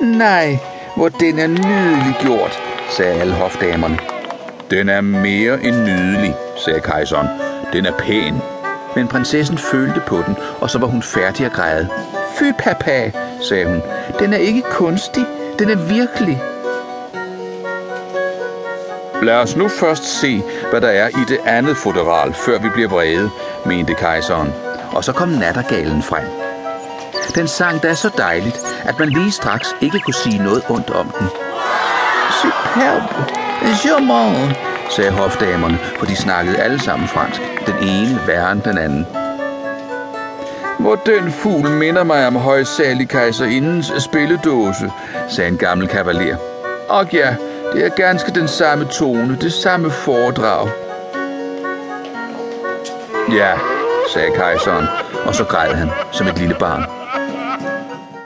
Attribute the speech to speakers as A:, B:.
A: Nej, hvor den er nydelig gjort, sagde alle hofdamerne.
B: Den er mere end nydelig, sagde kejseren. Den er pæn.
A: Men prinsessen følte på den, og så var hun færdig at græde. Fy papa, sagde hun. Den er ikke kunstig, den er virkelig.
B: Lad os nu først se, hvad der er i det andet fotoral, før vi bliver vrede, mente kejseren.
A: Og så kom nattergalen frem. Den sang da så dejligt, at man lige straks ikke kunne sige noget ondt om den. Superb, charmant, sagde hofdamerne, for de snakkede alle sammen fransk. Den ene værre end den anden.
B: Hvor den fugl minder mig om højsalig kejserindens spilledåse, sagde en gammel kavaler. Og ja, det er ganske den samme tone, det samme foredrag.
A: Ja, sagde kejseren, og så græd han som et lille barn.